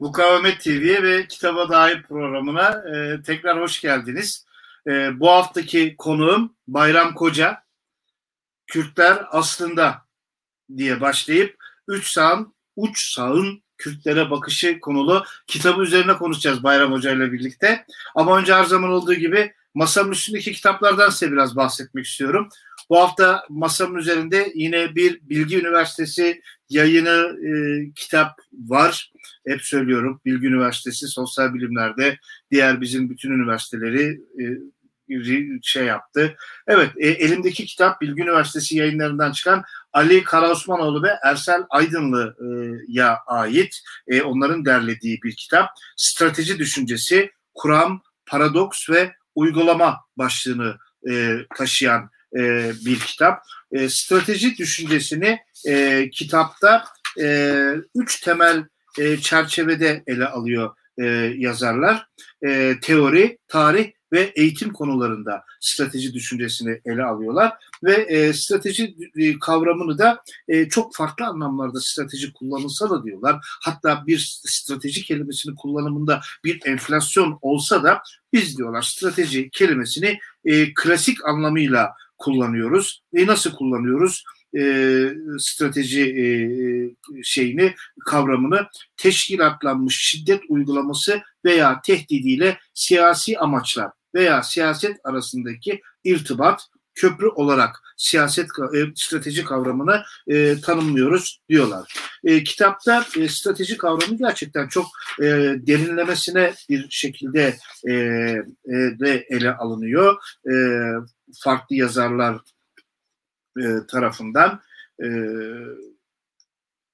Mukavemet TV'ye ve Kitaba Dair programına e, tekrar hoş geldiniz. E, bu haftaki konuğum Bayram Koca. Kürtler aslında diye başlayıp üç sağın, uç sağın Kürtlere bakışı konulu kitabı üzerine konuşacağız Bayram Hoca ile birlikte. Ama önce her zaman olduğu gibi masamın üstündeki kitaplardan size biraz bahsetmek istiyorum. Bu hafta masamın üzerinde yine bir Bilgi Üniversitesi yayını e, kitap var. Hep söylüyorum Bilgi Üniversitesi sosyal bilimlerde diğer bizim bütün üniversiteleri e, şey yaptı. Evet e, elimdeki kitap Bilgi Üniversitesi yayınlarından çıkan Ali Karaosmanoğlu ve Ersel Aydınlı'ya ait e, onların derlediği bir kitap. Strateji düşüncesi, kuram, paradoks ve uygulama başlığını e, taşıyan e, bir kitap. E, strateji düşüncesini e, kitapta e, üç temel e, çerçevede ele alıyor e, yazarlar. E, teori, tarih ve eğitim konularında strateji düşüncesini ele alıyorlar ve e, strateji e, kavramını da e, çok farklı anlamlarda strateji kullanılsa da diyorlar. Hatta bir strateji kelimesinin kullanımında bir enflasyon olsa da biz diyorlar strateji kelimesini e, klasik anlamıyla kullanıyoruz. E, nasıl kullanıyoruz? e, strateji e, şeyini kavramını teşkilatlanmış şiddet uygulaması veya tehdidiyle siyasi amaçlar veya siyaset arasındaki irtibat köprü olarak siyaset e, strateji kavramını e, tanımlıyoruz diyorlar. E, kitapta e, strateji kavramı gerçekten çok e, derinlemesine bir şekilde e, e, de ele alınıyor. E, farklı yazarlar e, tarafından e,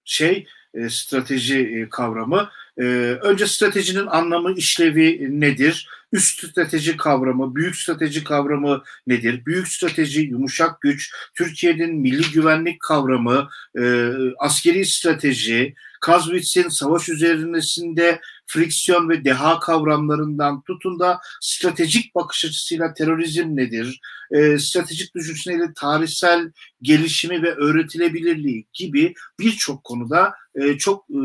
şey e, strateji e, kavramı. E, önce stratejinin anlamı, işlevi nedir? Üst strateji kavramı, büyük strateji kavramı nedir? Büyük strateji, yumuşak güç, Türkiye'nin milli güvenlik kavramı, askeri strateji, Clausewitz'in savaş üzerindesinde friksiyon ve deha kavramlarından tutun da stratejik bakış açısıyla terörizm nedir, e, stratejik düşünceyle tarihsel gelişimi ve öğretilebilirliği gibi birçok konuda e, çok e,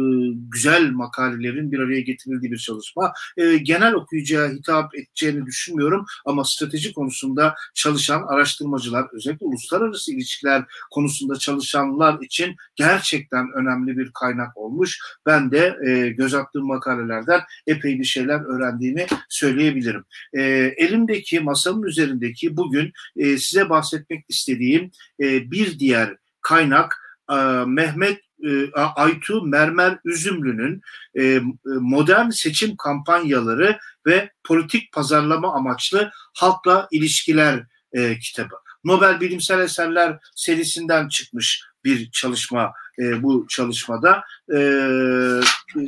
güzel makalelerin bir araya getirildiği bir çalışma. E, genel okuyucuya hitap edeceğini düşünmüyorum ama strateji konusunda çalışan araştırmacılar, özellikle uluslararası ilişkiler konusunda çalışanlar için gerçekten önemli bir kaynak olmuş. Ben de e, göz attığım makalelerden epey bir şeyler öğrendiğimi söyleyebilirim. E, elimdeki, masamın üzerindeki bugün e, size bahsetmek istediğim e, bir diğer kaynak e, Mehmet e, Aytu Mermer Üzümlü'nün e, modern seçim kampanyaları ve politik pazarlama amaçlı halkla ilişkiler e, kitabı. Nobel Bilimsel Eserler serisinden çıkmış bir çalışma e, bu çalışmada. E,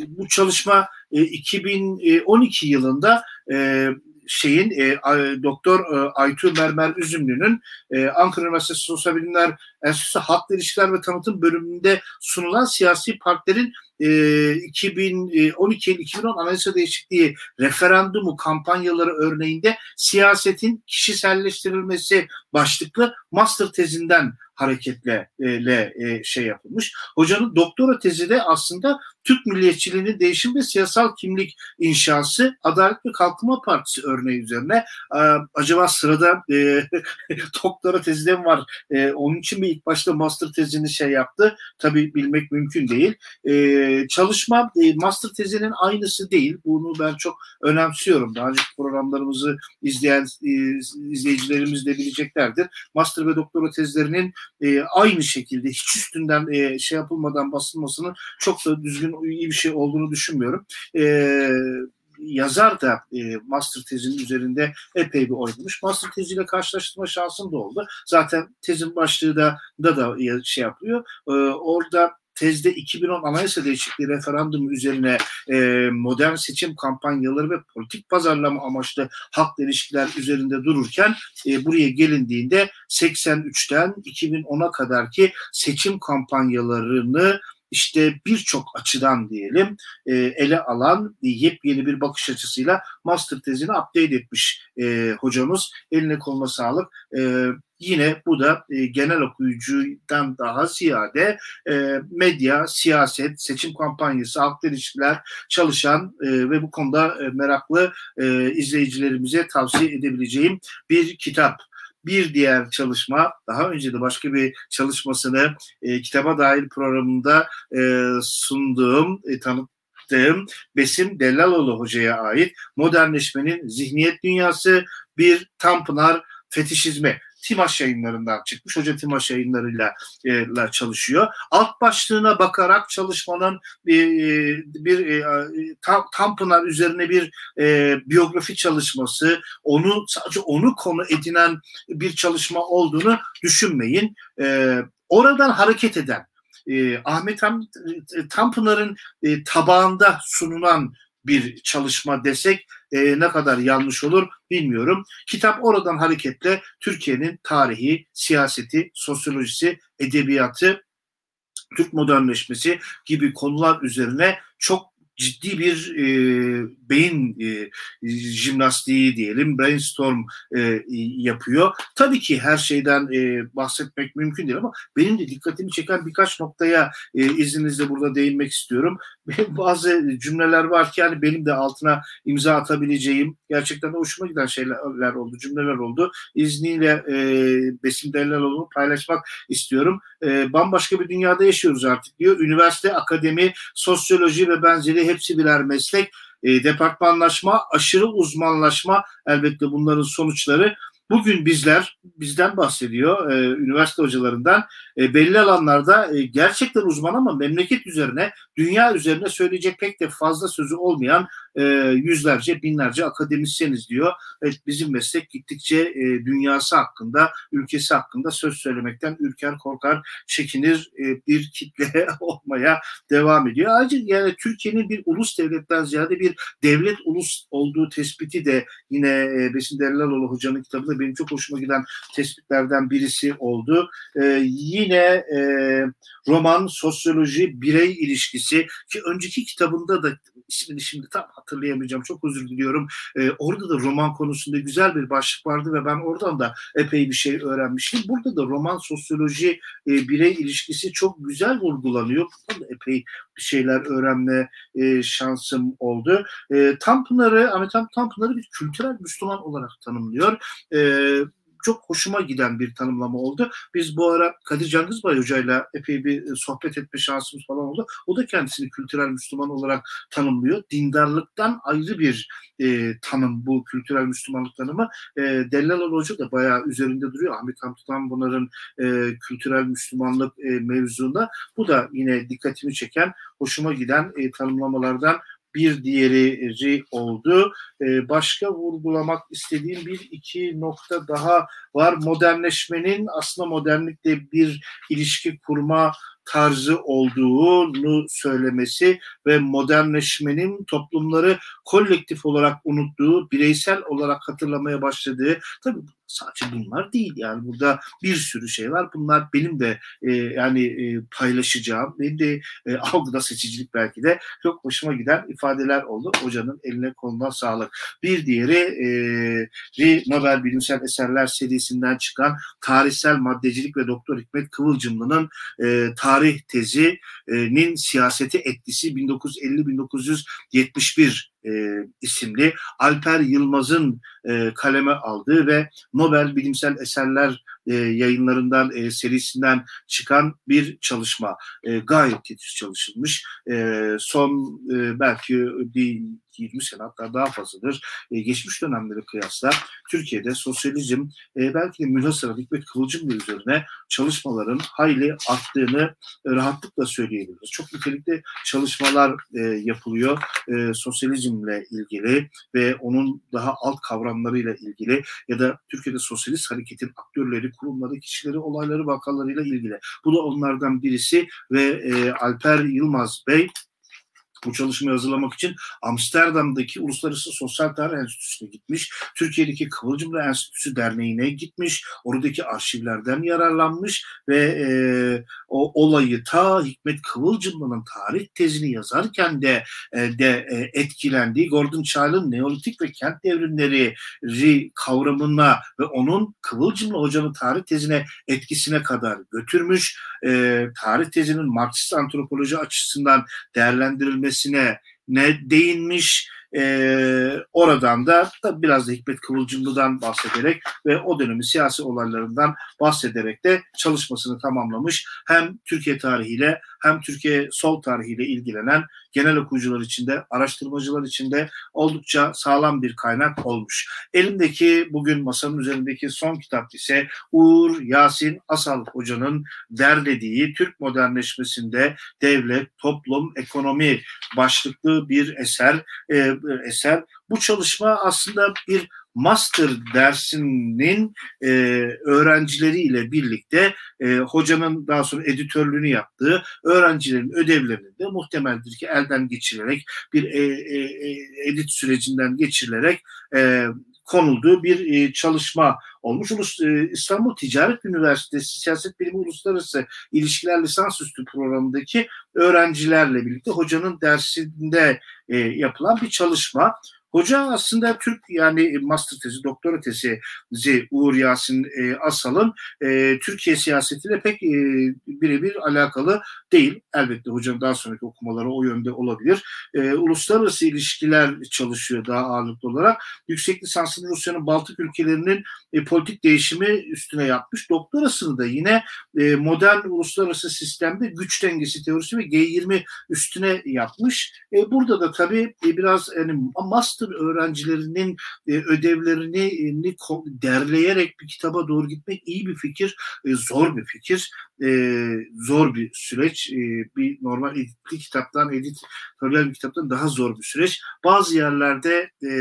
bu çalışma e, 2012 yılında e, şeyin e, Doktor e, Aytu Mermer Üzümlü'nün e, Ankara Üniversitesi Sosyal Bilimler Enstitüsü Halk İlişkiler ve Tanıtım bölümünde sunulan siyasi partilerin e, 2012-2010 anayasa değişikliği referandumu kampanyaları örneğinde siyasetin kişiselleştirilmesi başlıklı master tezinden hareketle e, e, şey yapılmış. Hocanın doktora tezi de aslında Türk milliyetçiliğinin değişim ve siyasal kimlik inşası Adalet ve Kalkınma Partisi örneği üzerine. E, acaba sırada e, doktora tezi de var? E, onun için mi ilk başta master tezini şey yaptı? Tabii bilmek mümkün değil. E, çalışma e, master tezinin aynısı değil. Bunu ben çok önemsiyorum. Daha önce programlarımızı izleyen e, izleyicilerimiz de bileceklerdir. Master ve doktora tezlerinin e, aynı şekilde hiç üstünden e, şey yapılmadan basılmasının çok da düzgün iyi bir şey olduğunu düşünmüyorum. E, yazar da e, master tezinin üzerinde epey bir oynamış. Master teziyle karşılaştırma şansım da oldu. Zaten tezin başlığı da da, da şey yapıyor. E, orada tezde 2010 anayasa değişikliği referandumu üzerine e, modern seçim kampanyaları ve politik pazarlama amaçlı halk ilişkiler üzerinde dururken e, buraya gelindiğinde 83'ten 2010'a kadar ki seçim kampanyalarını işte birçok açıdan diyelim e, ele alan yepyeni bir bakış açısıyla master tezini update etmiş e, hocamız. Eline koluna sağlık. E, yine bu da e, genel okuyucudan daha ziyade e, medya, siyaset, seçim kampanyası, halk ilişkiler çalışan e, ve bu konuda e, meraklı e, izleyicilerimize tavsiye edebileceğim bir kitap. Bir diğer çalışma, daha önce de başka bir çalışmasını e, kitaba dair programında e, sunduğum, e, tanıttığım Besim Dellaloğlu Hoca'ya ait modernleşmenin zihniyet dünyası bir Tanpınar fetişizmi. Timaş yayınlarından çıkmış. Hoca Timaş yayınlarıyla e, çalışıyor. Alt başlığına bakarak çalışmanın e, bir e, tam, Tanpınar üzerine bir e, biyografi çalışması, onu sadece onu konu edinen bir çalışma olduğunu düşünmeyin. E, oradan hareket eden e, Ahmet Ham, e, Tanpınar'ın e, tabağında sunulan bir çalışma desek e, ne kadar yanlış olur bilmiyorum. Kitap oradan hareketle Türkiye'nin tarihi, siyaseti, sosyolojisi, edebiyatı, Türk modernleşmesi gibi konular üzerine çok ciddi bir e, beyin e, jimnastiği diyelim, brainstorm e, yapıyor. Tabii ki her şeyden e, bahsetmek mümkün değil ama benim de dikkatimi çeken birkaç noktaya e, izninizle burada değinmek istiyorum. Bazı cümleler var ki yani benim de altına imza atabileceğim gerçekten hoşuma giden şeyler oldu, cümleler oldu. İzniyle e, Besim Dellaloğlu'nu paylaşmak istiyorum. E, bambaşka bir dünyada yaşıyoruz artık diyor. Üniversite, akademi, sosyoloji ve benzeri hepsi birer meslek. E, departmanlaşma, aşırı uzmanlaşma elbette bunların sonuçları Bugün bizler, bizden bahsediyor, e, üniversite hocalarından e, belli alanlarda e, gerçekten uzman ama memleket üzerine, dünya üzerine söyleyecek pek de fazla sözü olmayan e, yüzlerce, binlerce akademisyeniz diyor. Evet, bizim meslek gittikçe e, dünyası hakkında, ülkesi hakkında söz söylemekten ürker, korkar, çekinir e, bir kitle olmaya devam ediyor. Ayrıca yani Türkiye'nin bir ulus devletten ziyade bir devlet ulus olduğu tespiti de yine e, Besin Derlaloğlu hocanın kitabında benim çok hoşuma giden tespitlerden birisi oldu. E, yine e, roman, sosyoloji, birey ilişkisi ki önceki kitabında da ismini şimdi tam hatırlayamayacağım çok özür diliyorum. E, orada da roman konusunda güzel bir başlık vardı ve ben oradan da epey bir şey öğrenmiştim. Burada da roman, sosyoloji, e, birey ilişkisi çok güzel vurgulanıyor. Burada da epey bir şeyler öğrenme e, şansım oldu. E, Tanpınar'ı, Ahmet Tanpınar'ı bir kültürel Müslüman olarak tanımlıyor. E, çok hoşuma giden bir tanımlama oldu. Biz bu ara Kadir Cangızbay hocayla epey bir e, sohbet etme şansımız falan oldu. O da kendisini kültürel Müslüman olarak tanımlıyor. Dindarlıktan ayrı bir e, tanım bu kültürel Müslümanlık tanımı. E, Dellaloğlu Hoca da bayağı üzerinde duruyor. Ahmet Hamdi bunların e, kültürel Müslümanlık e, mevzunda. Bu da yine dikkatimi çeken, hoşuma giden e, tanımlamalardan bir diğeri oldu. Ee, başka vurgulamak istediğim bir iki nokta daha var. Modernleşmenin aslında modernlikle bir ilişki kurma tarzı olduğunu söylemesi ve modernleşmenin toplumları kolektif olarak unuttuğu, bireysel olarak hatırlamaya başladığı, tabii sadece bunlar değil yani burada bir sürü şey var. Bunlar benim de e, yani e, paylaşacağım, benim de e, algıda seçicilik belki de çok hoşuma giden ifadeler oldu. Hocanın eline koluna sağlık. Bir diğeri e, Nobel Bilimsel Eserler serisinden çıkan tarihsel maddecilik ve Doktor Hikmet Kıvılcımlı'nın e, tarih tezinin siyaseti etkisi 1950-1971 e, isimli Alper Yılmaz'ın e, kaleme aldığı ve Nobel Bilimsel Eserler e, yayınlarından e, serisinden çıkan bir çalışma. E, gayet titiz çalışılmış. E, son e, belki bir 20 sene hatta daha fazladır e, geçmiş dönemleri kıyasla Türkiye'de sosyalizm e, belki de münhasıra Hikmet Kıvılcımlı üzerine çalışmaların hayli arttığını e, rahatlıkla söyleyebiliriz. Çok nitelikli çalışmalar e, yapılıyor e, sosyalizmle ilgili ve onun daha alt kavramlarıyla ilgili ya da Türkiye'de sosyalist hareketin aktörleri, kurumları, kişileri, olayları, vakalarıyla ilgili. Bu da onlardan birisi ve e, Alper Yılmaz Bey Bu çalışmayı hazırlamak için Amsterdam'daki Uluslararası Sosyal Tarih Enstitüsü'ne gitmiş. Türkiye'deki Kıvılcımlı Enstitüsü Derneği'ne gitmiş. Oradaki arşivlerden yararlanmış ve e, o olayı ta Hikmet Kıvılcımlı'nın tarih tezini yazarken de e, de e, etkilendiği Gordon Child'ın Neolitik ve Kent Devrimleri kavramına ve onun Kıvılcımlı Hoca'nın tarih tezine etkisine kadar götürmüş. E, tarih tezinin Marksist antropoloji açısından değerlendirilmesine ne değinmiş e, oradan da tabii biraz da Hikmet Kıvılcımlı'dan bahsederek ve o dönemin siyasi olaylarından bahsederek de çalışmasını tamamlamış. Hem Türkiye tarihiyle hem Türkiye sol tarihiyle ilgilenen genel okuyucular içinde, araştırmacılar içinde oldukça sağlam bir kaynak olmuş. Elimdeki bugün masanın üzerindeki son kitap ise Uğur Yasin Asal Hoca'nın derlediği Türk modernleşmesinde devlet, toplum, ekonomi başlıklı bir eser. E, eser. Bu çalışma aslında bir master dersinin e, öğrencileriyle birlikte e, hocanın daha sonra editörlüğünü yaptığı öğrencilerin ödevlerini de muhtemeldir ki elden geçirilerek bir e, e, e edit sürecinden geçirilerek e, konulduğu bir e, çalışma olmuş. Ulus, e, İstanbul Ticaret Üniversitesi Siyaset Bilimi Uluslararası İlişkiler Lisansüstü programındaki öğrencilerle birlikte hocanın dersinde e, yapılan bir çalışma. Hoca aslında Türk yani master tezi, doktora tezi Uğur Yasin e, Asal'ın e, Türkiye siyasetiyle pek e, birebir alakalı değil. Elbette hocanın daha sonraki okumaları o yönde olabilir. E, uluslararası ilişkiler çalışıyor daha ağırlıklı olarak. Yüksek lisansını Rusya'nın Baltık ülkelerinin e, politik değişimi üstüne yapmış. Doktorasını da yine e, modern uluslararası sistemde güç dengesi teorisi ve G20 üstüne yapmış. E, burada da tabii e, biraz yani master master öğrencilerinin e, ödevlerini e, derleyerek bir kitaba doğru gitmek iyi bir fikir, e, zor bir fikir, e, zor bir süreç. E, bir normal editli kitaptan, editoryal bir kitaptan daha zor bir süreç. Bazı yerlerde e,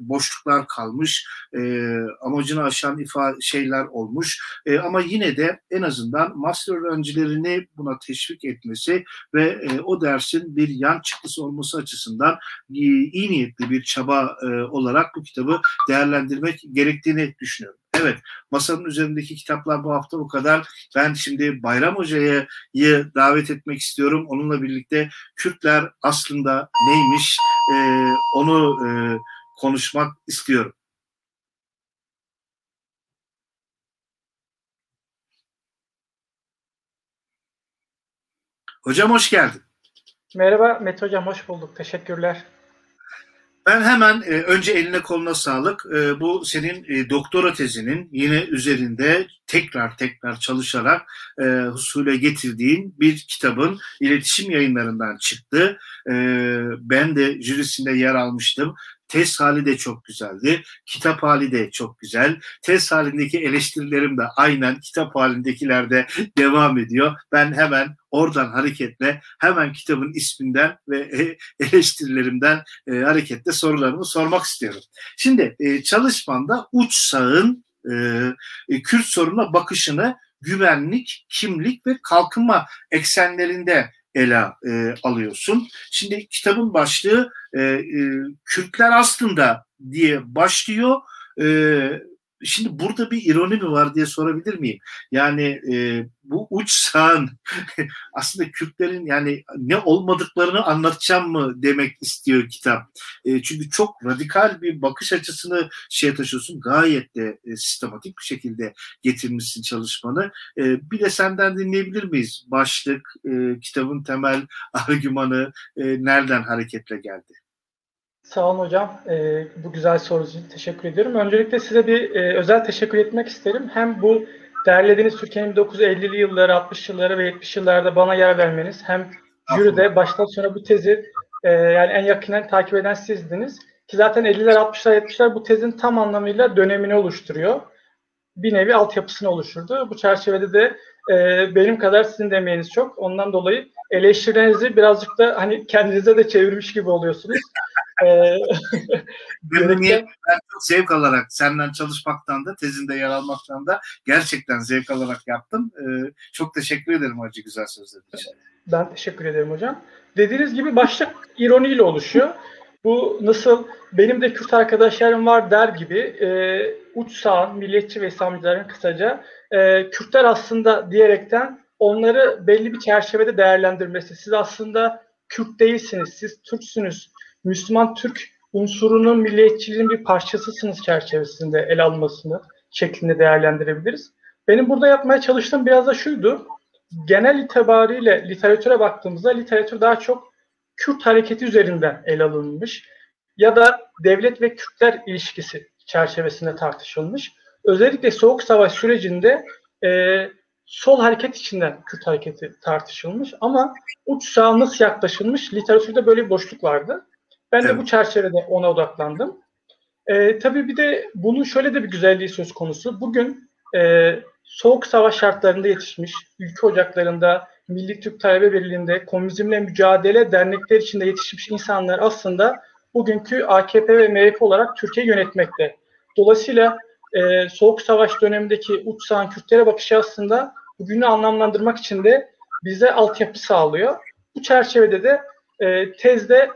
boşluklar kalmış, e, amacını aşan ifade şeyler olmuş. E, ama yine de en azından master öğrencilerini buna teşvik etmesi ve e, o dersin bir yan çıktısı olması açısından e, iyi niyetli bir çaba e, olarak bu kitabı değerlendirmek gerektiğini düşünüyorum. Evet, masanın üzerindeki kitaplar bu hafta bu kadar. Ben şimdi Bayram Hoca'yı davet etmek istiyorum. Onunla birlikte Kürtler aslında neymiş e, onu e, konuşmak istiyorum. Hocam hoş geldin. Merhaba Mete Hocam, hoş bulduk. Teşekkürler. Ben hemen e, önce eline koluna sağlık. E, bu senin e, doktora tezinin yine üzerinde tekrar tekrar çalışarak e, husule getirdiğin bir kitabın iletişim yayınlarından çıktı. E, ben de jürisinde yer almıştım. Test hali de çok güzeldi. Kitap hali de çok güzel. Test halindeki eleştirilerim de aynen kitap halindekilerde devam ediyor. Ben hemen oradan hareketle hemen kitabın isminden ve e, eleştirilerimden e, hareketle sorularımı sormak istiyorum. Şimdi e, çalışmanda uç sağın e, e, Kürt sorununa bakışını güvenlik, kimlik ve kalkınma eksenlerinde ele e, alıyorsun. Şimdi kitabın başlığı e, e, Kürtler aslında diye başlıyor. E, Şimdi burada bir ironi mi var diye sorabilir miyim? Yani e, bu uç sağın aslında Kürtlerin yani ne olmadıklarını anlatacağım mı demek istiyor kitap. E, çünkü çok radikal bir bakış açısını şey taşıyorsun. Gayet de e, sistematik bir şekilde getirmişsin çalışmanı. E, bir de senden dinleyebilir miyiz? Başlık, e, kitabın temel argümanı e, nereden hareketle geldi? Sağ olun hocam. E, bu güzel soru için teşekkür ediyorum. Öncelikle size bir e, özel teşekkür etmek isterim. Hem bu derlediğiniz Türkiye'nin 1950'li yılları, 60 yılları ve 70 yıllarda bana yer vermeniz hem jüride baştan sona bu tezi e, yani en yakından takip eden sizdiniz. Ki zaten 50'ler, 60'lar, 70'ler bu tezin tam anlamıyla dönemini oluşturuyor. Bir nevi altyapısını oluşturdu. Bu çerçevede de e, benim kadar sizin de çok. Ondan dolayı eleştirilerinizi birazcık da hani kendinize de çevirmiş gibi oluyorsunuz. Ee, Memnuniyet, ben çok zevk alarak senden çalışmaktan da tezinde yer almaktan da gerçekten zevk alarak yaptım. Ee, çok teşekkür ederim Hacı güzel sözler için. Ben teşekkür ederim hocam. Dediğiniz gibi başlık ironiyle oluşuyor. Bu nasıl benim de Kürt arkadaşlarım var der gibi e, uç sağ, milliyetçi ve İslamcıların kısaca e, Kürtler aslında diyerekten onları belli bir çerçevede değerlendirmesi. Siz aslında Kürt değilsiniz, siz Türksünüz. Müslüman Türk unsurunun milliyetçiliğin bir parçasısınız çerçevesinde el almasını şeklinde değerlendirebiliriz. Benim burada yapmaya çalıştığım biraz da şuydu. Genel itibariyle literatüre baktığımızda literatür daha çok Kürt hareketi üzerinden el alınmış ya da devlet ve Kürtler ilişkisi çerçevesinde tartışılmış. Özellikle Soğuk Savaş sürecinde e, sol hareket içinden Kürt hareketi tartışılmış ama uç sağa nasıl yaklaşılmış literatürde böyle bir boşluk vardı. Ben evet. de bu çerçevede ona odaklandım. E, tabii bir de bunun şöyle de bir güzelliği söz konusu. Bugün e, soğuk savaş şartlarında yetişmiş, ülke ocaklarında, Milli Türk Talebe Birliği'nde, komünizmle mücadele dernekler içinde yetişmiş insanlar aslında bugünkü AKP ve MHP olarak Türkiye yönetmekte. Dolayısıyla e, Soğuk Savaş dönemindeki uç sağın Kürtlere bakışı aslında bugünü anlamlandırmak için de bize altyapı sağlıyor. Bu çerçevede de e, tezde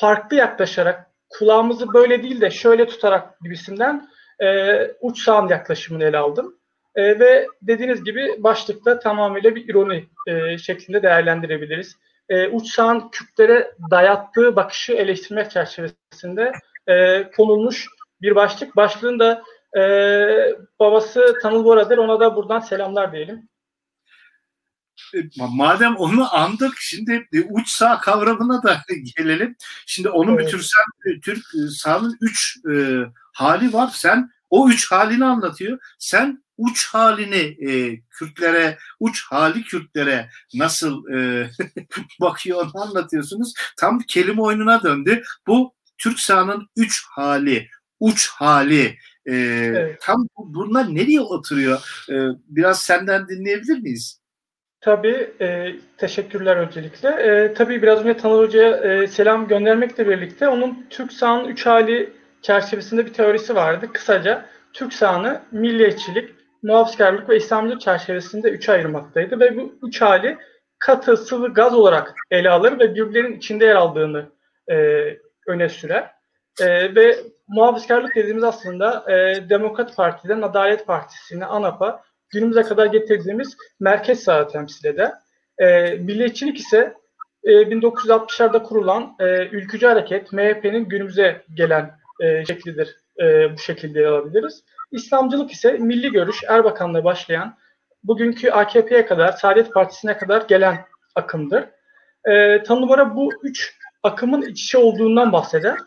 farklı yaklaşarak kulağımızı böyle değil de şöyle tutarak gibisinden e, uç sağın yaklaşımını ele aldım. E, ve dediğiniz gibi başlıkta tamamıyla bir ironi e, şeklinde değerlendirebiliriz. E, uç sağın Kürtlere dayattığı bakışı eleştirmek çerçevesinde e, konulmuş bir başlık. Başlığın da e, babası Tanıl Borader ona da buradan selamlar diyelim. E, madem onu andık şimdi uç sağ kavramına da gelelim. Şimdi onun evet. bir tür sen, Türk e, sağının üç e, hali var. Sen o üç halini anlatıyor. Sen uç halini e, Kürtlere, uç hali Kürtlere nasıl e, bakıyor onu anlatıyorsunuz. Tam kelime oyununa döndü. Bu Türk sahanın üç hali, uç hali. E, evet. Tam bunlar nereye oturuyor? E, biraz senden dinleyebilir miyiz? Tabii, e, teşekkürler öncelikle. E, tabii biraz önce Tanır Hoca'ya e, selam göndermekle birlikte onun Türk sahanın üç hali çerçevesinde bir teorisi vardı. Kısaca Türk sahanı milliyetçilik, muhafazkarlık ve İslamcılık çerçevesinde üçe ayırmaktaydı ve bu üç hali katı, sıvı, gaz olarak ele alır ve birbirlerinin içinde yer aldığını e, öne sürer. E, ve muhafazkarlık dediğimiz aslında e, Demokrat Parti'den Adalet Partisi'ne, ANAP'a günümüze kadar getirdiğimiz merkez sağı temsil eder. E, milliyetçilik ise e, 1960'larda kurulan e, ülkücü hareket MHP'nin günümüze gelen e, şeklidir. E, bu şekilde alabiliriz. İslamcılık ise milli görüş Erbakan'la başlayan bugünkü AKP'ye kadar, Saadet Partisi'ne kadar gelen akımdır. E, Tanrı bu üç akımın iç içe olduğundan bahseder.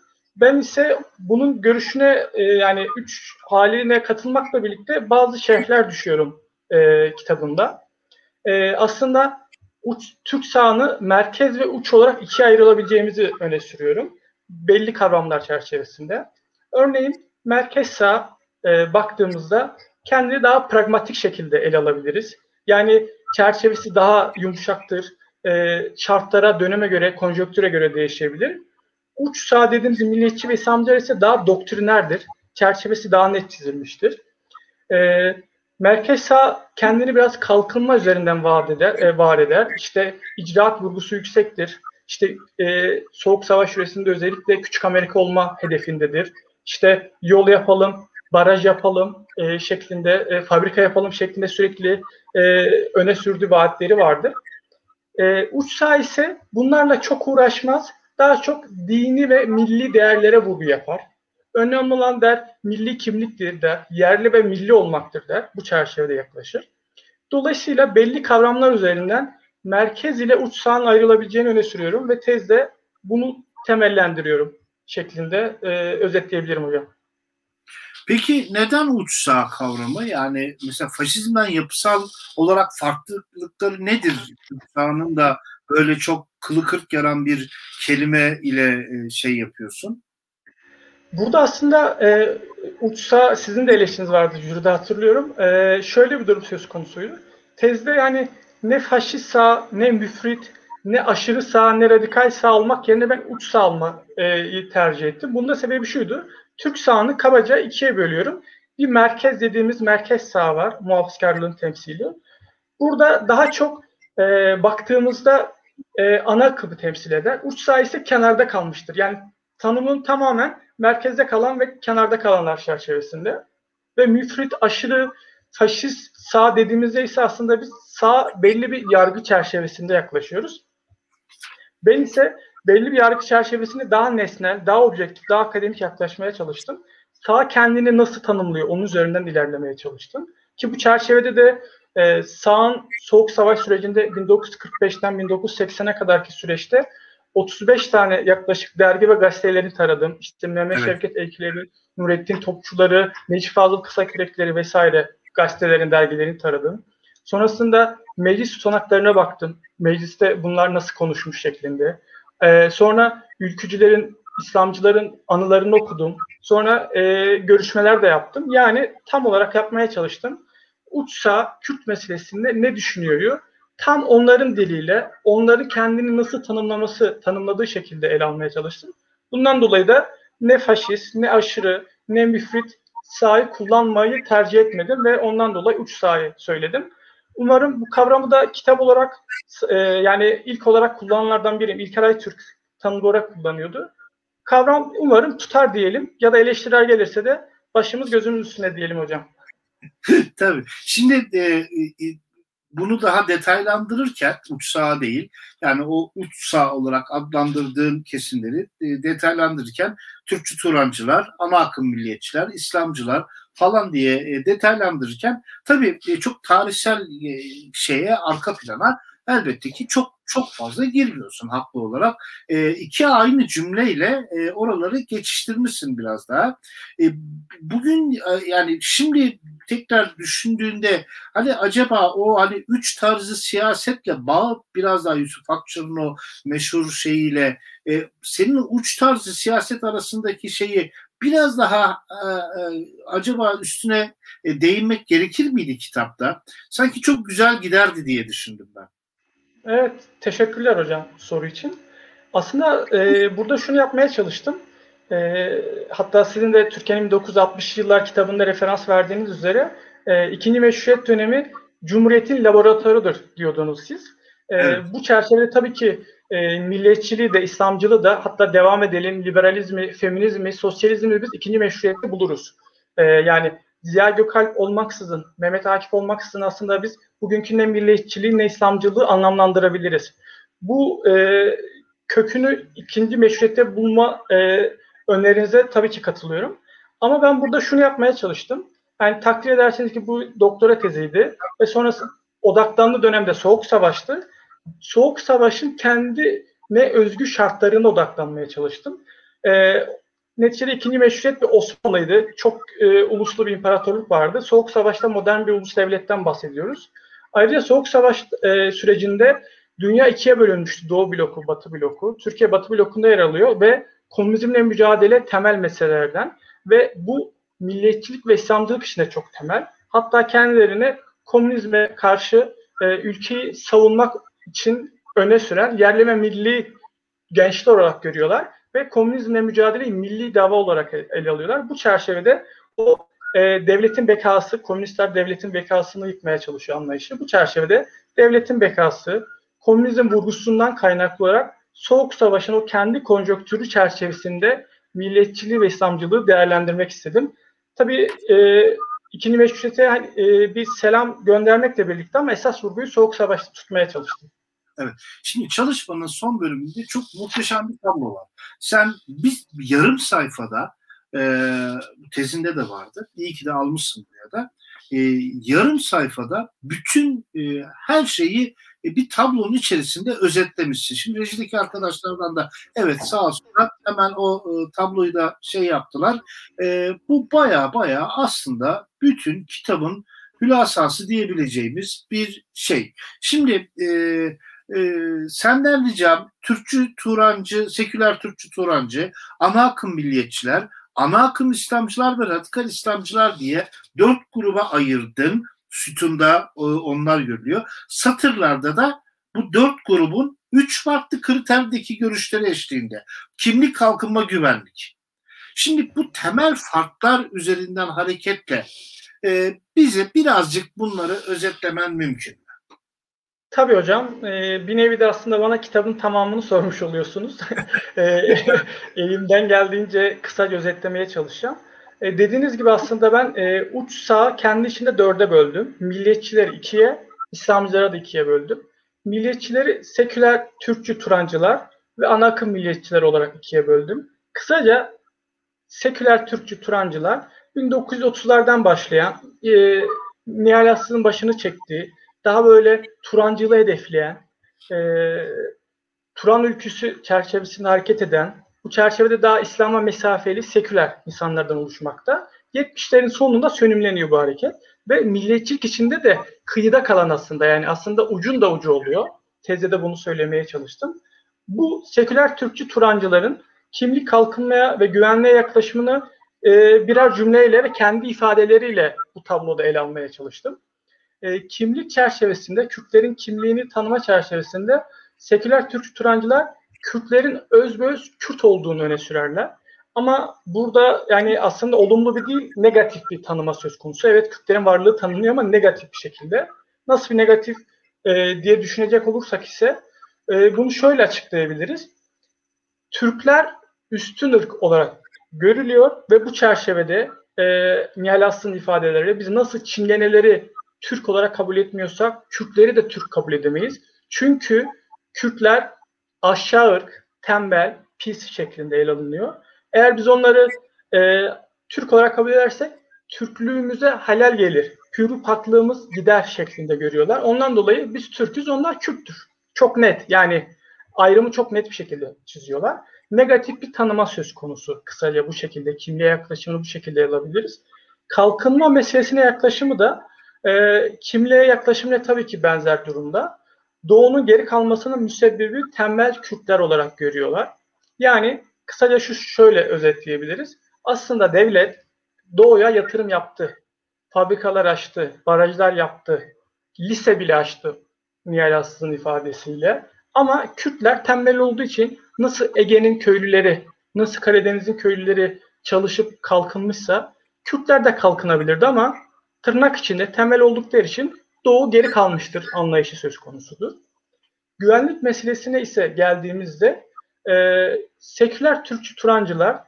Ben ise bunun görüşüne e, yani üç haline katılmakla birlikte bazı şerhler düşüyorum e, kitabında. E, aslında uç, Türk sahanı merkez ve uç olarak ikiye ayrılabileceğimizi öne sürüyorum. Belli kavramlar çerçevesinde. Örneğin merkez sağ e, baktığımızda kendini daha pragmatik şekilde ele alabiliriz. Yani çerçevesi daha yumuşaktır. E, şartlara, döneme göre, konjonktüre göre değişebilir. Uç sağ dediğimiz milliyetçi ve İslamcılar ise daha doktrinerdir. Çerçevesi daha net çizilmiştir. E, merkez sağ kendini biraz kalkınma üzerinden vaat eder, e, var eder. İşte icraat vurgusu yüksektir. İşte e, Soğuk Savaş süresinde özellikle Küçük Amerika olma hedefindedir. İşte yol yapalım, baraj yapalım e, şeklinde, e, fabrika yapalım şeklinde sürekli e, öne sürdüğü vaatleri vardır. E, uç sağ ise bunlarla çok uğraşmaz, daha çok dini ve milli değerlere vurgu yapar. Önemli olan der milli kimliktir der, yerli ve milli olmaktır der. Bu çerçevede yaklaşır. Dolayısıyla belli kavramlar üzerinden merkez ile uç sağın ayrılabileceğini öne sürüyorum ve tezde bunu temellendiriyorum şeklinde e, özetleyebilirim hocam. Peki neden uç sağ kavramı? Yani mesela faşizmden yapısal olarak farklılıkları nedir? Uç sağının da böyle çok kılı kırk yaran bir kelime ile e, şey yapıyorsun. Burada aslında e, uçsa sizin de eleştiriniz vardı jüride hatırlıyorum. E, şöyle bir durum söz konusuydu. Tezde yani ne faşist sağ, ne müfrit, ne aşırı sağ ne radikal sağ olmak yerine ben uç sağ olmayı tercih ettim. Bunda sebebi şuydu. Türk sağını kabaca ikiye bölüyorum. Bir merkez dediğimiz merkez sağ var. Muhafızkarlığın temsili. Burada daha çok e, baktığımızda e, ana akımı temsil eder. Uç sağ ise kenarda kalmıştır. Yani tanımın tamamen merkezde kalan ve kenarda kalanlar çerçevesinde. Ve müfrit, aşırı, faşist sağ dediğimizde ise aslında biz sağ belli bir yargı çerçevesinde yaklaşıyoruz. Ben ise belli bir yargı çerçevesinde daha nesnel, daha objektif, daha akademik yaklaşmaya çalıştım. Sağ kendini nasıl tanımlıyor onun üzerinden ilerlemeye çalıştım. Ki bu çerçevede de e, sağın Soğuk Savaş sürecinde 1945'ten 1980'e kadarki süreçte 35 tane yaklaşık dergi ve gazetelerini taradım. İşte Mehmet evet. Şevket Elkileri, Nurettin Topçuları, Necip Fazıl Kısakürekleri vesaire gazetelerin, dergilerini taradım. Sonrasında meclis tutanaklarına baktım. Mecliste bunlar nasıl konuşmuş şeklinde. Ee, sonra ülkücülerin, İslamcıların anılarını okudum. Sonra e, görüşmeler de yaptım. Yani tam olarak yapmaya çalıştım. Uçsa Kürt meselesinde ne düşünüyor? Tam onların diliyle, onları kendini nasıl tanımlaması, tanımladığı şekilde ele almaya çalıştım. Bundan dolayı da ne faşist, ne aşırı, ne müfrit sahi kullanmayı tercih etmedim ve ondan dolayı uç sahi söyledim. Umarım bu kavramı da kitap olarak e, yani ilk olarak kullananlardan biriyim. İlker Aytürk tanımlı olarak kullanıyordu. Kavram umarım tutar diyelim ya da eleştiriler gelirse de başımız gözümüz üstüne diyelim hocam. Tabii. Şimdi e, e, bunu daha detaylandırırken uç sağ değil yani o uç sağ olarak adlandırdığım kesimleri e, detaylandırırken Türkçü Turancılar, ana akım milliyetçiler, İslamcılar falan diye e, detaylandırırken tabii e, çok tarihsel e, şeye arka plana elbette ki çok çok fazla girmiyorsun haklı olarak. E, iki aynı cümleyle e, oraları geçiştirmişsin biraz daha. E, bugün e, yani şimdi tekrar düşündüğünde hani acaba o hani üç tarzı siyasetle bağ biraz daha Yusuf Akçı'nın o meşhur şeyiyle e, senin uç tarzı siyaset arasındaki şeyi biraz daha e, e, acaba üstüne e, değinmek gerekir miydi kitapta? Sanki çok güzel giderdi diye düşündüm ben. Evet, teşekkürler hocam soru için. Aslında e, burada şunu yapmaya çalıştım. E, hatta sizin de Türkiye'nin 1960 yıllar kitabında referans verdiğiniz üzere e, ikinci meşruiyet dönemi Cumhuriyet'in laboratuvarıdır diyordunuz siz. E, evet. Bu çerçevede tabii ki e, milliyetçiliği de, İslamcılığı da hatta devam edelim liberalizmi, feminizmi, sosyalizmi biz ikinci meşruiyette buluruz. E, yani Ziya Gökalp olmaksızın, Mehmet Akif olmaksızın aslında biz bugünkü ne milliyetçiliği ne İslamcılığı anlamlandırabiliriz. Bu e, kökünü ikinci meşruiyette bulma e, önerinize tabii ki katılıyorum. Ama ben burada şunu yapmaya çalıştım. Yani takdir ederseniz ki bu doktora teziydi ve sonrası odaklandığı dönemde Soğuk Savaş'tı. Soğuk Savaş'ın kendi ne özgü şartlarına odaklanmaya çalıştım. E, neticede ikinci meşruiyet bir Osmanlı'ydı. Çok e, uluslu bir imparatorluk vardı. Soğuk Savaş'ta modern bir ulus devletten bahsediyoruz. Ayrıca Soğuk Savaş e, sürecinde dünya ikiye bölünmüştü. Doğu bloku, Batı bloku. Türkiye Batı blokunda yer alıyor ve komünizmle mücadele temel meselelerden ve bu milliyetçilik ve İslamcılık içinde çok temel. Hatta kendilerini komünizme karşı e, ülkeyi savunmak için öne süren yerleme milli gençler olarak görüyorlar ve komünizmle mücadeleyi milli dava olarak ele alıyorlar. Bu çerçevede o e, devletin bekası, komünistler devletin bekasını yıkmaya çalışıyor anlayışı. Bu çerçevede devletin bekası, komünizm vurgusundan kaynaklı olarak Soğuk Savaş'ın o kendi konjonktürü çerçevesinde milliyetçiliği ve İslamcılığı değerlendirmek istedim. Tabii e, ikinci meşrutiyete e, bir selam göndermekle birlikte ama esas vurguyu Soğuk Savaş'ta tutmaya çalıştım. Evet. Şimdi çalışmanın son bölümünde çok muhteşem bir tablo var. Sen bir yarım sayfada e, tezinde de vardı. İyi ki de almışsın buraya da. E, yarım sayfada bütün e, her şeyi e, bir tablonun içerisinde özetlemişsin. Şimdi rejideki arkadaşlardan da evet sağ olsunlar hemen o e, tabloyu da şey yaptılar. E, bu baya baya aslında bütün kitabın hülasası diyebileceğimiz bir şey. Şimdi e, e, senden ricam Türkçü Turancı, seküler Türkçü Turancı, ana akım milliyetçiler, ana akım İslamcılar ve radikal İslamcılar diye dört gruba ayırdın. Sütunda onlar görülüyor. Satırlarda da bu dört grubun Üç farklı kriterdeki görüşleri eşliğinde. Kimlik, kalkınma, güvenlik. Şimdi bu temel farklar üzerinden hareketle e, bize birazcık bunları özetlemen mümkün mü? Tabii hocam. E, bir nevi de aslında bana kitabın tamamını sormuş oluyorsunuz. e, elimden geldiğince kısa özetlemeye çalışacağım. E, dediğiniz gibi aslında ben uç sağ kendi içinde dörde böldüm. Milliyetçileri ikiye, İslamcılara da ikiye böldüm. Milliyetçileri seküler Türkçü Turancılar ve ana akım milliyetçiler olarak ikiye böldüm. Kısaca seküler Türkçü Turancılar 1930'lardan başlayan e, Nihal Aslı'nın başını çektiği, daha böyle Turancılığı hedefleyen, e, Turan ülküsü çerçevesinde hareket eden, bu çerçevede daha İslam'a mesafeli seküler insanlardan oluşmakta. 70'lerin sonunda sönümleniyor bu hareket ve milliyetçilik içinde de kıyıda kalan aslında yani aslında ucun da ucu oluyor. Tezde de bunu söylemeye çalıştım. Bu seküler Türkçü Turancıların kimlik kalkınmaya ve güvenliğe yaklaşımını e, birer cümleyle ve kendi ifadeleriyle bu tabloda ele almaya çalıştım. E, kimlik çerçevesinde, Kürtlerin kimliğini tanıma çerçevesinde seküler Türkçü Turancılar Kürtlerin özbeöz Kürt olduğunu öne sürerler. Ama burada yani aslında olumlu bir değil, negatif bir tanıma söz konusu. Evet Kürtlerin varlığı tanınıyor ama negatif bir şekilde. Nasıl bir negatif e, diye düşünecek olursak ise e, bunu şöyle açıklayabiliriz. Türkler üstün ırk olarak görülüyor ve bu çerçevede e, Nihal Aslı'nın ifadeleriyle biz nasıl Çingeneleri Türk olarak kabul etmiyorsak Kürtleri de Türk kabul edemeyiz. Çünkü Kürtler aşağı ırk, tembel, pis şeklinde ele alınıyor. Eğer biz onları e, Türk olarak kabul edersek Türklüğümüze halal gelir. Pürü paklığımız gider şeklinde görüyorlar. Ondan dolayı biz Türk'üz, onlar Kürttür. Çok net yani ayrımı çok net bir şekilde çiziyorlar. Negatif bir tanıma söz konusu. Kısaca bu şekilde kimliğe yaklaşımını bu şekilde alabiliriz. Kalkınma meselesine yaklaşımı da e, kimliğe yaklaşımla tabii ki benzer durumda. Doğu'nun geri kalmasının müsebbibi tembel Kürtler olarak görüyorlar. Yani kısaca şu şöyle özetleyebiliriz. Aslında devlet Doğu'ya yatırım yaptı. Fabrikalar açtı, barajlar yaptı, lise bile açtı Nihal Aslı'nın ifadesiyle. Ama Kürtler tembel olduğu için nasıl Ege'nin köylüleri, nasıl Karadeniz'in köylüleri çalışıp kalkınmışsa Kürtler de kalkınabilirdi ama tırnak içinde temel oldukları için Doğu geri kalmıştır anlayışı söz konusudur. Güvenlik meselesine ise geldiğimizde e, seküler Türkçü Turancılar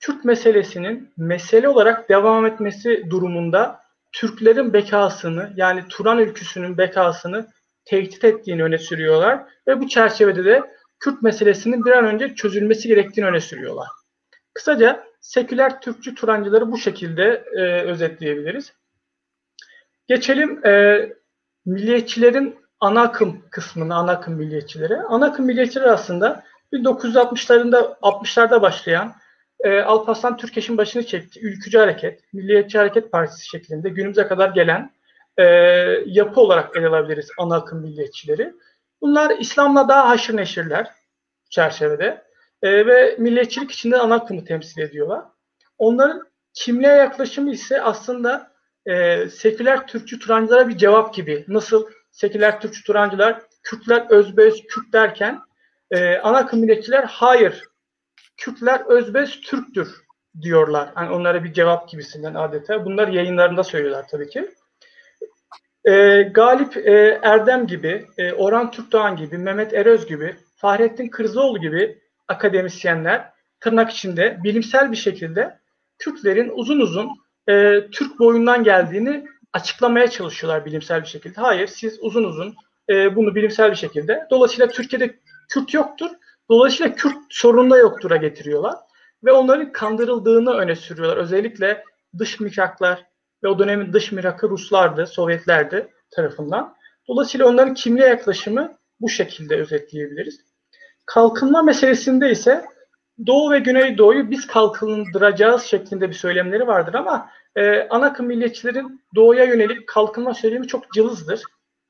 Kürt meselesinin mesele olarak devam etmesi durumunda Türklerin bekasını yani Turan ülküsünün bekasını tehdit ettiğini öne sürüyorlar ve bu çerçevede de Kürt meselesinin bir an önce çözülmesi gerektiğini öne sürüyorlar. Kısaca seküler Türkçü Turancıları bu şekilde e, özetleyebiliriz. Geçelim e, milliyetçilerin ana akım kısmına, ana akım milliyetçileri. Ana akım milliyetçiler aslında 1960'larında 60'larda başlayan e, Alparslan Türkeş'in başını çekti. Ülkücü Hareket, Milliyetçi Hareket Partisi şeklinde günümüze kadar gelen e, yapı olarak ele alabiliriz ana akım milliyetçileri. Bunlar İslam'la daha haşır neşirler çerçevede e, ve milliyetçilik içinde ana akımı temsil ediyorlar. Onların kimliğe yaklaşımı ise aslında e, seküler Türkçü Turancılara bir cevap gibi. Nasıl seküler Türkçü Turancılar Kürtler özbeöz Kürt derken e, ana akım milliyetçiler hayır Kürtler özbeöz Türktür diyorlar. Yani onlara bir cevap gibisinden adeta. Bunlar yayınlarında söylüyorlar tabii ki. E, Galip e, Erdem gibi, e, Orhan Türkdoğan gibi, Mehmet Eröz gibi, Fahrettin Kırzoğlu gibi akademisyenler tırnak içinde bilimsel bir şekilde Kürtlerin uzun uzun e, Türk boyundan geldiğini açıklamaya çalışıyorlar bilimsel bir şekilde. Hayır, siz uzun uzun e, bunu bilimsel bir şekilde. Dolayısıyla Türkiye'de Kürt yoktur. Dolayısıyla Kürt sorununda yoktur'a getiriyorlar. Ve onların kandırıldığını öne sürüyorlar. Özellikle dış mihraklar ve o dönemin dış mihrakı Ruslardı, Sovyetlerdi tarafından. Dolayısıyla onların kimliğe yaklaşımı bu şekilde özetleyebiliriz. Kalkınma meselesinde ise Doğu ve Güneydoğu'yu biz kalkındıracağız şeklinde bir söylemleri vardır ama e, ana akım milliyetçilerin doğuya yönelik kalkınma söylemi çok cılızdır.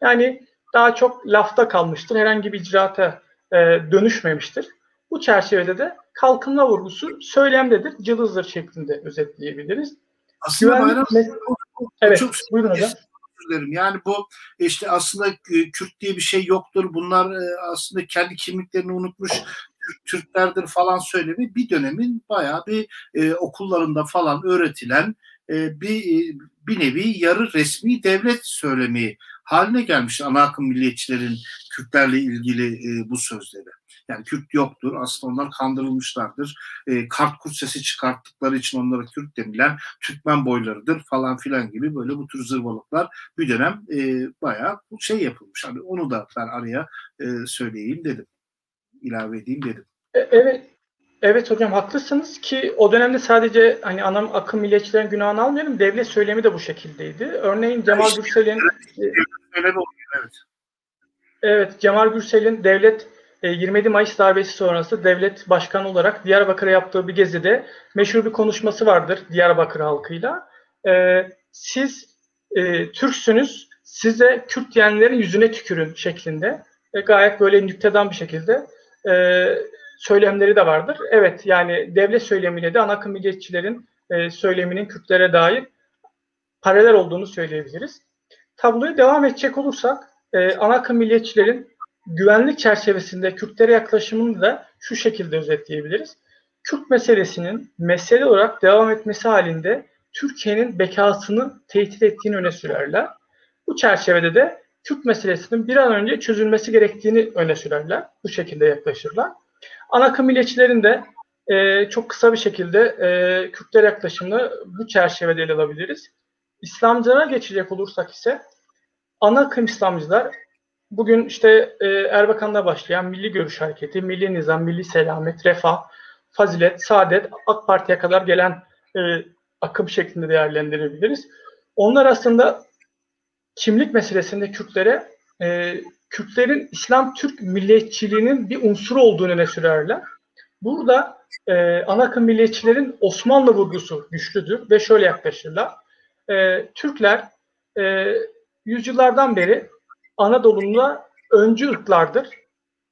Yani daha çok lafta kalmıştır. Herhangi bir icraata e, dönüşmemiştir. Bu çerçevede de kalkınma vurgusu söylemdedir, cılızdır şeklinde özetleyebiliriz. Aslında Güven... Bayram evet, çok buyurun hocam. dilerim. Yani bu işte aslında e, Kürt diye bir şey yoktur. Bunlar e, aslında kendi kimliklerini unutmuş Türklerdir falan söylemi bir dönemin bayağı bir e, okullarında falan öğretilen e, bir e, bir nevi yarı resmi devlet söylemi haline gelmiş ana akım milliyetçilerin Kürtlerle ilgili e, bu sözleri. Yani Kürt yoktur. Aslında onlar kandırılmışlardır. E, kart kurt sesi çıkarttıkları için onlara Kürt denilen Türkmen boylarıdır falan filan gibi böyle bu tür zırvalıklar bir dönem e, bayağı şey yapılmış. Hani onu da ben araya e, söyleyeyim dedim. ilave edeyim dedim. Evet, Evet hocam haklısınız ki o dönemde sadece hani anam akım milliyetçilerin günahını almayalım devlet söylemi de bu şekildeydi. Örneğin Cemal işte, Gürsel'in evet. evet Cemal Gürsel'in devlet 27 e, Mayıs darbesi sonrası devlet başkanı olarak Diyarbakır'a yaptığı bir gezide meşhur bir konuşması vardır Diyarbakır halkıyla. Ee, siz e, Türksünüz, size Kürt diyenlerin yüzüne tükürün şeklinde. E, gayet böyle nüktedan bir şekilde e, söylemleri de vardır. Evet yani devlet söylemiyle de ana akım milliyetçilerin e, söyleminin Kürtlere dair paralel olduğunu söyleyebiliriz. Tabloya devam edecek olursak e, ana akım milliyetçilerin güvenlik çerçevesinde Kürtlere yaklaşımını da şu şekilde özetleyebiliriz. Kürt meselesinin mesele olarak devam etmesi halinde Türkiye'nin bekasını tehdit ettiğini öne sürerler. Bu çerçevede de Kürt meselesinin bir an önce çözülmesi gerektiğini öne sürerler. Bu şekilde yaklaşırlar. Ana akım milliyetçilerin de e, çok kısa bir şekilde e, Kürtler yaklaşımını bu çerçevede ele alabiliriz. İslamcılara geçecek olursak ise ana akım İslamcılar bugün işte e, Erbakan'la başlayan Milli Görüş Hareketi, Milli Nizam, Milli Selamet, Refah, Fazilet, Saadet, AK Parti'ye kadar gelen e, akım şeklinde değerlendirebiliriz. Onlar aslında kimlik meselesinde Kürtlere e, Kürtlerin İslam Türk milliyetçiliğinin bir unsuru olduğunu ne sürerler. Burada e, ana akım milliyetçilerin Osmanlı vurgusu güçlüdür ve şöyle yaklaşırlar. E, Türkler e, yüzyıllardan beri Anadolu'nda öncü ırklardır.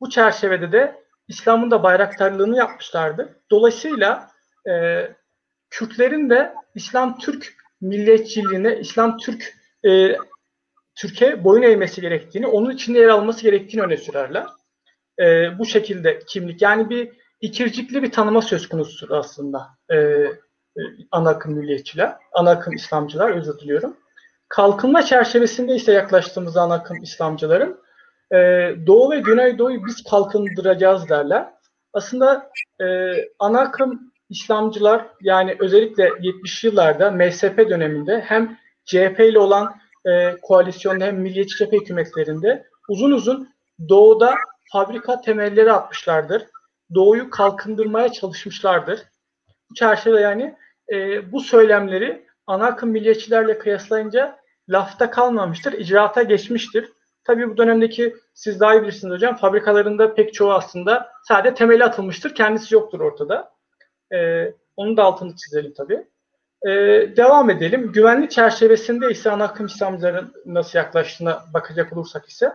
Bu çerçevede de İslam'ın da bayraktarlığını yapmışlardır. Dolayısıyla e, Kürtlerin de İslam Türk milliyetçiliğine, İslam Türk e, Türkiye boyun eğmesi gerektiğini, onun içinde yer alması gerektiğini öne sürerler. E, bu şekilde kimlik. Yani bir ikircikli bir tanıma söz konusu aslında e, e, ana akım milliyetçiler, ana akım İslamcılar özür diliyorum. Kalkınma çerçevesinde ise yaklaştığımız ana akım İslamcıların e, Doğu ve Güneydoğu'yu biz kalkındıracağız derler. Aslında e, ana akım İslamcılar yani özellikle 70 yıllarda MSP döneminde hem CHP ile olan e, koalisyonda hem milliyetçi cephe hükümetlerinde uzun uzun doğuda fabrika temelleri atmışlardır. Doğuyu kalkındırmaya çalışmışlardır. Bu çerçevede yani e, bu söylemleri ana akım milliyetçilerle kıyaslayınca lafta kalmamıştır, icraata geçmiştir. Tabii bu dönemdeki siz daha iyi bilirsiniz hocam fabrikalarında pek çoğu aslında sadece temeli atılmıştır. Kendisi yoktur ortada. Ee, onun da altını çizelim tabii. Ee, devam edelim. Güvenlik çerçevesinde ise ana akım İslamcıların nasıl yaklaştığına bakacak olursak ise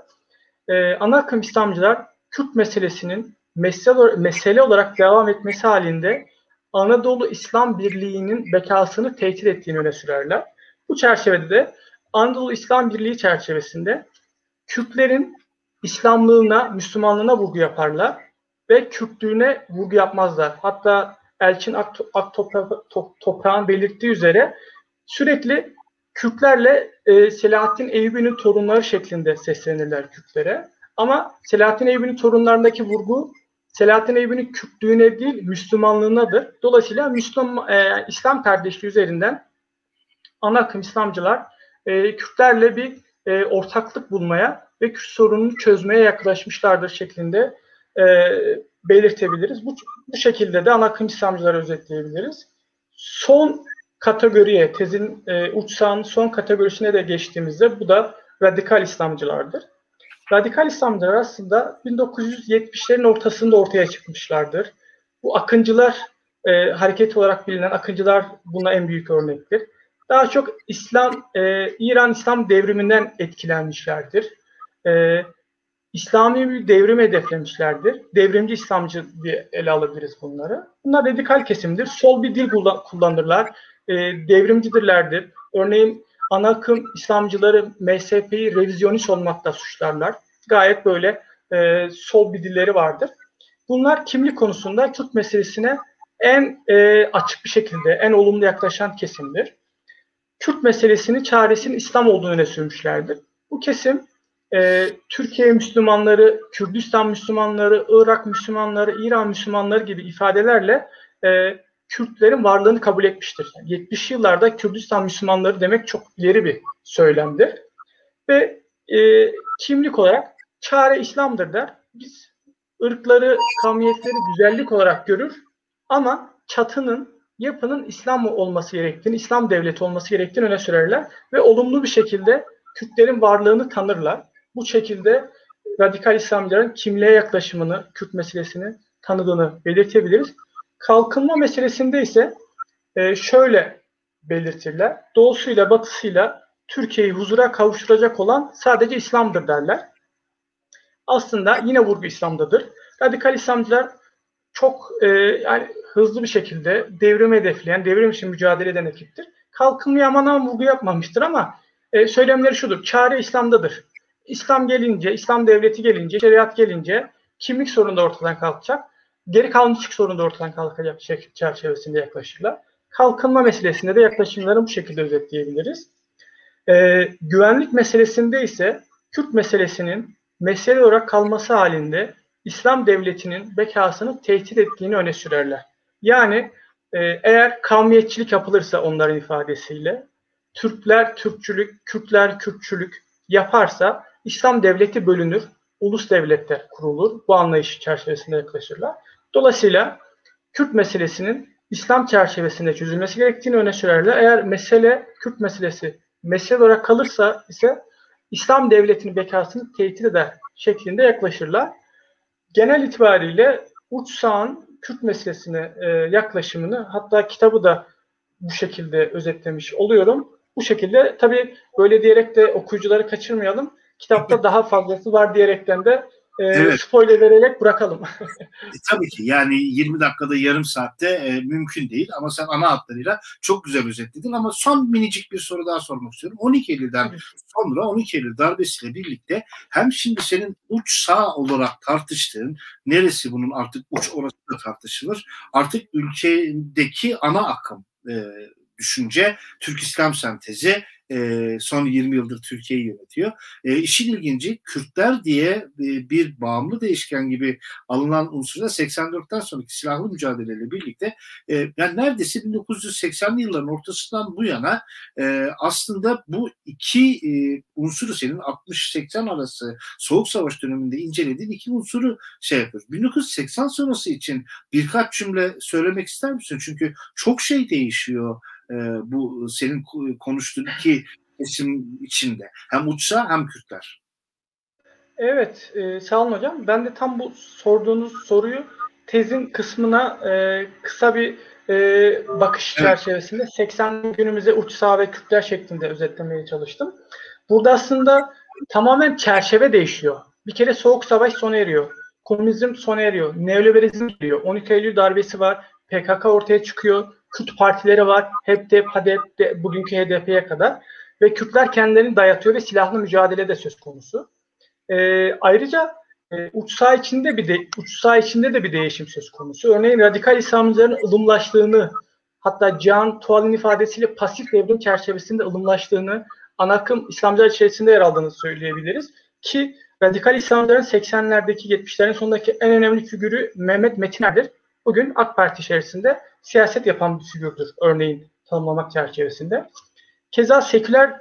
e, ana akım İslamcılar Kürt meselesinin mesele, mesele olarak devam etmesi halinde Anadolu İslam Birliği'nin bekasını tehdit ettiğini öne sürerler. Bu çerçevede de Anadolu İslam Birliği çerçevesinde Kürtlerin İslamlığına, Müslümanlığına vurgu yaparlar ve Kürtlüğüne vurgu yapmazlar. Hatta Elçin Ak, belirttiği üzere sürekli Kürtlerle e, Selahattin Eyyubi'nin torunları şeklinde seslenirler Kürtlere. Ama Selahattin Eyyubi'nin torunlarındaki vurgu Selahattin Eyyubi'nin Kürtlüğüne değil Müslümanlığınadır. Dolayısıyla Müslüman, e, İslam kardeşliği üzerinden ana akım İslamcılar e, Kürtlerle bir e, ortaklık bulmaya ve Kürt sorununu çözmeye yaklaşmışlardır şeklinde e, belirtebiliriz. Bu, bu şekilde de ana akım İslamcıları özetleyebiliriz. Son kategoriye, tezin e, uçsağın son kategorisine de geçtiğimizde bu da radikal İslamcılardır. Radikal İslamcılar aslında 1970'lerin ortasında ortaya çıkmışlardır. Bu akıncılar e, hareket olarak bilinen akıncılar buna en büyük örnektir. Daha çok İslam, e, İran İslam devriminden etkilenmişlerdir. E, İslami bir devrim hedeflemişlerdir. Devrimci İslamcı diye ele alabiliriz bunları. Bunlar radikal kesimdir. Sol bir dil kullanırlar. E, devrimcidirlerdir. Örneğin ana akım İslamcıları MSP'yi revizyonist olmakta suçlarlar. Gayet böyle e, sol bir dilleri vardır. Bunlar kimlik konusunda Kürt meselesine en e, açık bir şekilde, en olumlu yaklaşan kesimdir. Kürt meselesini çaresinin İslam olduğunu öne sürmüşlerdir. Bu kesim e, Türkiye Müslümanları, Kürdistan Müslümanları, Irak Müslümanları, İran Müslümanları gibi ifadelerle e, Kürtlerin varlığını kabul etmiştir. Yani 70 yıllarda Kürdistan Müslümanları demek çok ileri bir söylemdir. Ve e, kimlik olarak çare İslam'dır der. Biz ırkları, kavmiyetleri güzellik olarak görür ama çatının, yapının İslam olması gerektiğini, İslam devleti olması gerektiğini öne sürerler ve olumlu bir şekilde Kürtlerin varlığını tanırlar. Bu şekilde radikal İslamcıların kimliğe yaklaşımını, Kürt meselesini tanıdığını belirtebiliriz. Kalkınma meselesinde ise e, şöyle belirtirler. Doğusuyla batısıyla Türkiye'yi huzura kavuşturacak olan sadece İslam'dır derler. Aslında yine vurgu İslam'dadır. Radikal İslamcılar çok e, yani hızlı bir şekilde devrim hedefleyen, devrim için mücadele eden ekiptir. Kalkınmaya aman vurgu yapmamıştır ama e, söylemleri şudur. Çare İslam'dadır. İslam gelince, İslam devleti gelince, şeriat gelince kimlik sorunu da ortadan kalkacak. Geri kalmışlık sorunu da ortadan kalkacak çerçevesinde yaklaşırlar. Kalkınma meselesinde de yaklaşımları bu şekilde özetleyebiliriz. Ee, güvenlik meselesinde ise Kürt meselesinin mesele olarak kalması halinde İslam devletinin bekasını tehdit ettiğini öne sürerler. Yani e, eğer kavmiyetçilik yapılırsa onların ifadesiyle Türkler Türkçülük, Kürtler Kürtçülük yaparsa İslam devleti bölünür, ulus devletler kurulur. Bu anlayış çerçevesinde yaklaşırlar. Dolayısıyla Kürt meselesinin İslam çerçevesinde çözülmesi gerektiğini öne sürerler. Eğer mesele, Kürt meselesi mesele olarak kalırsa ise İslam devletinin bekasını tehdit eder şeklinde yaklaşırlar. Genel itibariyle uç sağın Kürt meselesine e, yaklaşımını hatta kitabı da bu şekilde özetlemiş oluyorum. Bu şekilde tabii böyle diyerek de okuyucuları kaçırmayalım. Kitapta daha fazlası var diyerekten de e, evet. spoiler vererek bırakalım. e, tabii ki yani 20 dakikada yarım saatte e, mümkün değil ama sen ana hatlarıyla çok güzel özetledin ama son minicik bir soru daha sormak istiyorum. 12 Eylül'den evet. sonra 12 Eylül darbesiyle birlikte hem şimdi senin uç sağ olarak tartıştığın neresi bunun artık uç orası da tartışılır. Artık ülkedeki ana akım e, düşünce, Türk İslam sentezi e, son 20 yıldır Türkiye'yi yönetiyor. E, işin ilginci Kürtler diye e, bir bağımlı değişken gibi alınan unsurda 84'ten sonraki silahlı mücadeleyle birlikte e, yani neredeyse 1980'li yılların ortasından bu yana e, aslında bu iki e, unsuru senin 60-80 arası Soğuk Savaş döneminde incelediğin iki unsuru şey yapıyor. 1980 sonrası için birkaç cümle söylemek ister misin? Çünkü çok şey değişiyor e, bu senin konuştuğun iki kesim içinde. Hem Uçsa hem Kürtler. Evet, e, sağ olun hocam. Ben de tam bu sorduğunuz soruyu tezin kısmına e, kısa bir e, bakış evet. çerçevesinde 80 günümüze Uçsa ve Kürtler şeklinde özetlemeye çalıştım. Burada aslında tamamen çerçeve değişiyor. Bir kere Soğuk Savaş sona eriyor. Komünizm sona eriyor. Neoliberalizm geliyor. 12 Eylül darbesi var. PKK ortaya çıkıyor. Kürt partileri var. HDP, HDP, de, bugünkü HDP'ye kadar. Ve Kürtler kendilerini dayatıyor ve silahlı mücadele de söz konusu. E, ayrıca e, uç saha içinde bir de uç saha içinde de bir değişim söz konusu. Örneğin radikal İslamcıların ılımlaştığını hatta Can Tuval'in ifadesiyle pasif devrim çerçevesinde ılımlaştığını ana akım İslamcılar içerisinde yer aldığını söyleyebiliriz. Ki radikal İslamcıların 80'lerdeki 70'lerin sonundaki en önemli figürü Mehmet Metiner'dir. Bugün AK Parti içerisinde siyaset yapan bir figürdür örneğin tanımlamak çerçevesinde. Keza seküler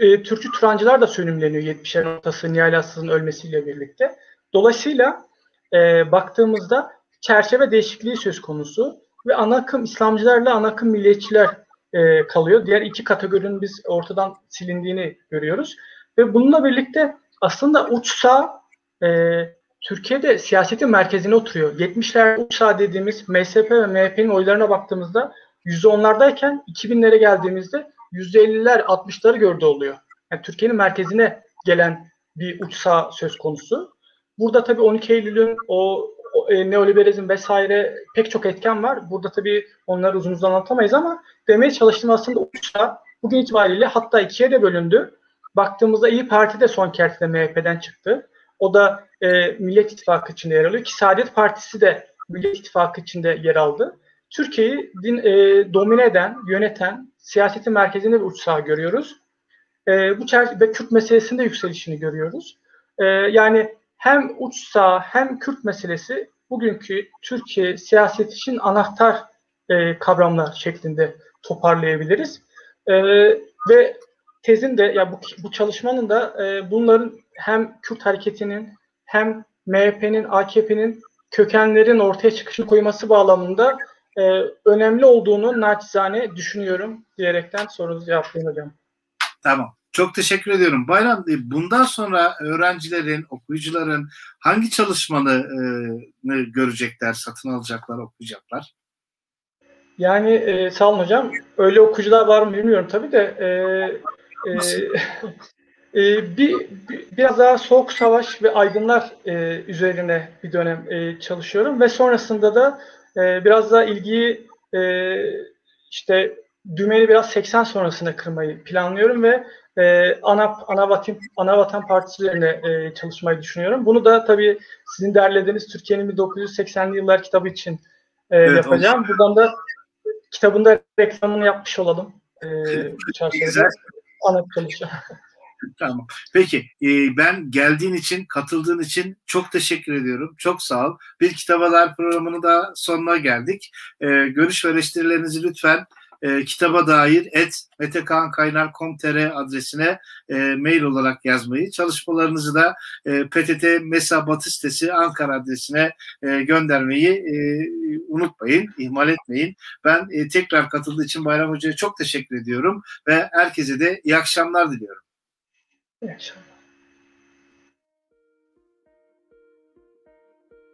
e, Türkçü Turancılar da sönümleniyor 70'lerin ortası Nihal Assız'ın ölmesiyle birlikte. Dolayısıyla e, baktığımızda çerçeve değişikliği söz konusu ve ana akım İslamcılarla ana akım milliyetçiler e, kalıyor. Diğer iki kategorinin biz ortadan silindiğini görüyoruz. Ve bununla birlikte aslında uç sağ e, Türkiye'de siyasetin merkezine oturuyor. 70'ler uç sağ dediğimiz MSP ve MHP'nin oylarına baktığımızda %10'lardayken 2000'lere geldiğimizde %50'ler 60'ları gördü oluyor. Yani Türkiye'nin merkezine gelen bir uç sağ söz konusu. Burada tabii 12 Eylül'ün o e, neoliberalizm vesaire pek çok etken var. Burada tabii onları uzun uzun anlatamayız ama demeye çalıştığım aslında uçta bugün itibariyle hatta ikiye de bölündü. Baktığımızda İyi Parti de son kertede MHP'den çıktı. O da e, Millet İttifakı içinde yer alıyor ki Saadet Partisi de Millet İttifakı içinde yer aldı. Türkiye'yi din, e, domine eden, yöneten, siyasetin merkezinde bir uç sağ görüyoruz. E, bu çerçeve Kürt meselesinde yükselişini görüyoruz. E, yani hem uç sağ hem Kürt meselesi bugünkü Türkiye siyaset için anahtar e, kavramlar şeklinde toparlayabiliriz. E, ve tezin de ya bu, bu çalışmanın da e, bunların hem Kürt hareketinin hem MHP'nin, AKP'nin kökenlerin ortaya çıkışını koyması bağlamında e, önemli olduğunu naçizane düşünüyorum diyerekten sorunuzu cevaplayayım hocam. Tamam. Çok teşekkür ediyorum. Bayram e, bundan sonra öğrencilerin, okuyucuların hangi çalışmanı e, görecekler, satın alacaklar, okuyacaklar? Yani e, sağ olun hocam. Öyle okuyucular var mı bilmiyorum tabii de e, e, e, bir, bir biraz daha soğuk savaş ve aydınlar e, üzerine bir dönem e, çalışıyorum ve sonrasında da e, biraz daha ilgiyi e, işte dümeni biraz 80 sonrasında kırmayı planlıyorum ve e, ana ana vatan ana vatan partisi üzerine e, çalışmayı düşünüyorum. Bunu da tabii sizin derlediğiniz Türkiye'nin 1980'li yıllar kitabı için e, evet, yapacağım. Olsun. Buradan da kitabında reklamını yapmış olalım. E, bu çerçevede ana çalışacağım. Tamam. Peki e, ben geldiğin için, katıldığın için çok teşekkür ediyorum. Çok sağ ol. Bir Kitabalar programının da sonuna geldik. E, görüş ve eleştirilerinizi lütfen e, kitaba dair et metekankaynar.com.tr adresine e, mail olarak yazmayı, çalışmalarınızı da e, PTT Mesa Batı sitesi Ankara adresine e, göndermeyi e, unutmayın, ihmal etmeyin. Ben e, tekrar katıldığı için Bayram Hoca'ya çok teşekkür ediyorum ve herkese de iyi akşamlar diliyorum. İyi akşamlar.